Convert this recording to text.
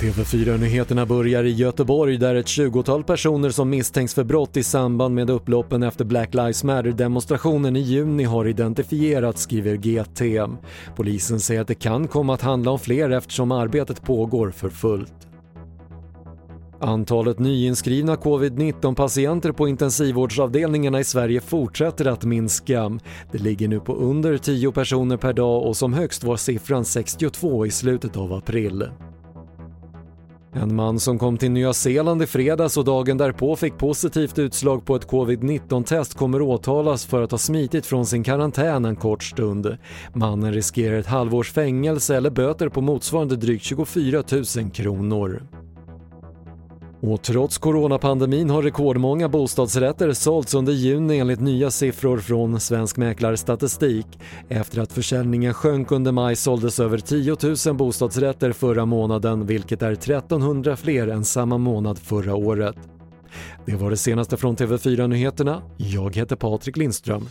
TV4-nyheterna börjar i Göteborg där ett 20-tal personer som misstänks för brott i samband med upploppen efter Black Lives Matter-demonstrationen i juni har identifierats, skriver GT. Polisen säger att det kan komma att handla om fler eftersom arbetet pågår för fullt. Antalet nyinskrivna covid-19 patienter på intensivvårdsavdelningarna i Sverige fortsätter att minska. Det ligger nu på under 10 personer per dag och som högst var siffran 62 i slutet av april. En man som kom till Nya Zeeland i fredags och dagen därpå fick positivt utslag på ett covid-19-test kommer åtalas för att ha smitit från sin karantän en kort stund. Mannen riskerar ett halvårs fängelse eller böter på motsvarande drygt 24 000 kronor. Och trots coronapandemin har rekordmånga bostadsrätter sålts under juni enligt nya siffror från Svensk Mäklarstatistik. Efter att försäljningen sjönk under maj såldes över 10 000 bostadsrätter förra månaden vilket är 1300 fler än samma månad förra året. Det var det senaste från TV4 Nyheterna. Jag heter Patrik Lindström.